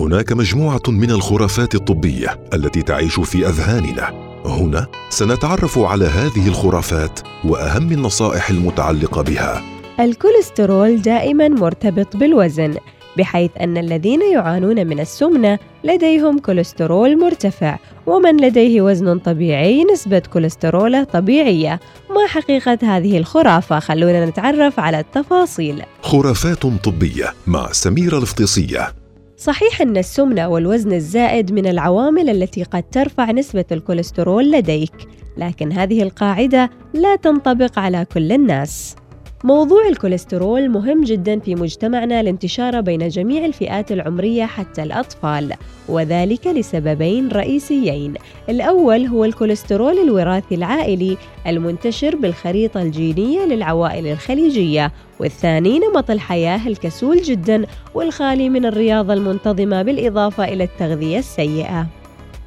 هناك مجموعة من الخرافات الطبية التي تعيش في أذهاننا. هنا سنتعرف على هذه الخرافات وأهم النصائح المتعلقة بها. الكوليسترول دائما مرتبط بالوزن بحيث أن الذين يعانون من السمنة لديهم كوليسترول مرتفع ومن لديه وزن طبيعي نسبة كوليستروله طبيعية. ما حقيقة هذه الخرافة؟ خلونا نتعرف على التفاصيل. خرافات طبية مع سميرة الفطيسية. صحيح أن السمنة والوزن الزائد من العوامل التي قد ترفع نسبة الكوليسترول لديك، لكن هذه القاعدة لا تنطبق على كل الناس. موضوع الكوليسترول مهم جدا في مجتمعنا لانتشاره بين جميع الفئات العمرية حتى الأطفال وذلك لسببين رئيسيين. الأول هو الكوليسترول الوراثي العائلي المنتشر بالخريطة الجينية للعوائل الخليجية والثاني نمط الحياة الكسول جدا والخالي من الرياضه المنتظمة بالإضافة إلى التغذية السيئة.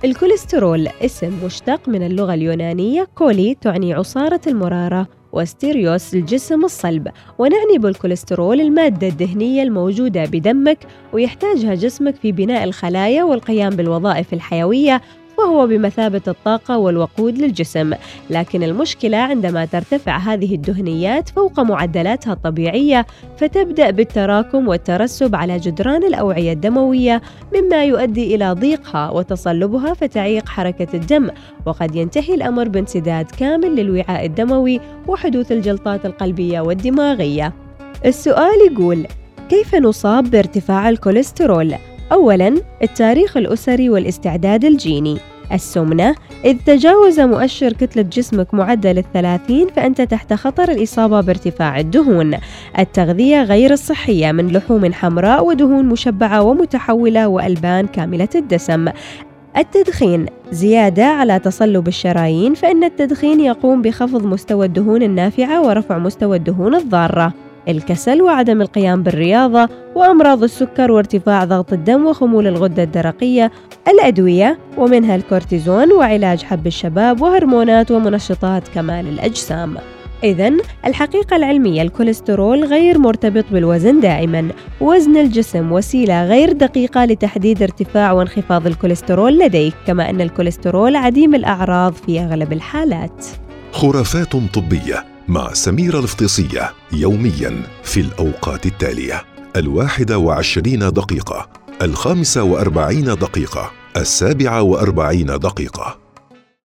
الكوليسترول اسم مشتق من اللغة اليونانية كولي تعني عصارة المرارة. وستيريوس الجسم الصلب ونعني بالكوليسترول المادة الدهنية الموجودة بدمك ويحتاجها جسمك في بناء الخلايا والقيام بالوظائف الحيوية وهو بمثابة الطاقة والوقود للجسم، لكن المشكلة عندما ترتفع هذه الدهنيات فوق معدلاتها الطبيعية فتبدأ بالتراكم والترسب على جدران الأوعية الدموية مما يؤدي إلى ضيقها وتصلبها فتعيق حركة الدم، وقد ينتهي الأمر بانسداد كامل للوعاء الدموي وحدوث الجلطات القلبية والدماغية. السؤال يقول: كيف نصاب بارتفاع الكوليسترول؟ أولاً التاريخ الأسري والاستعداد الجيني السمنة. إذ تجاوز مؤشر كتلة جسمك معدل الثلاثين فأنت تحت خطر الإصابة بارتفاع الدهون. التغذية غير الصحية من لحوم حمراء ودهون مشبعة ومتحولة وألبان كاملة الدسم. التدخين. زيادة على تصلب الشرايين فإن التدخين يقوم بخفض مستوى الدهون النافعة ورفع مستوى الدهون الضارة. الكسل وعدم القيام بالرياضة وأمراض السكر وارتفاع ضغط الدم وخمول الغدة الدرقية الأدوية ومنها الكورتيزون وعلاج حب الشباب وهرمونات ومنشطات كمال الأجسام إذا الحقيقة العلمية الكوليسترول غير مرتبط بالوزن دائما، وزن الجسم وسيلة غير دقيقة لتحديد ارتفاع وانخفاض الكوليسترول لديك، كما أن الكوليسترول عديم الأعراض في أغلب الحالات. خرافات طبية مع سميرة الفطيسية يوميا في الأوقات التالية. الواحدة وعشرين دقيقة الخامسة وأربعين دقيقة السابعة وأربعين دقيقة.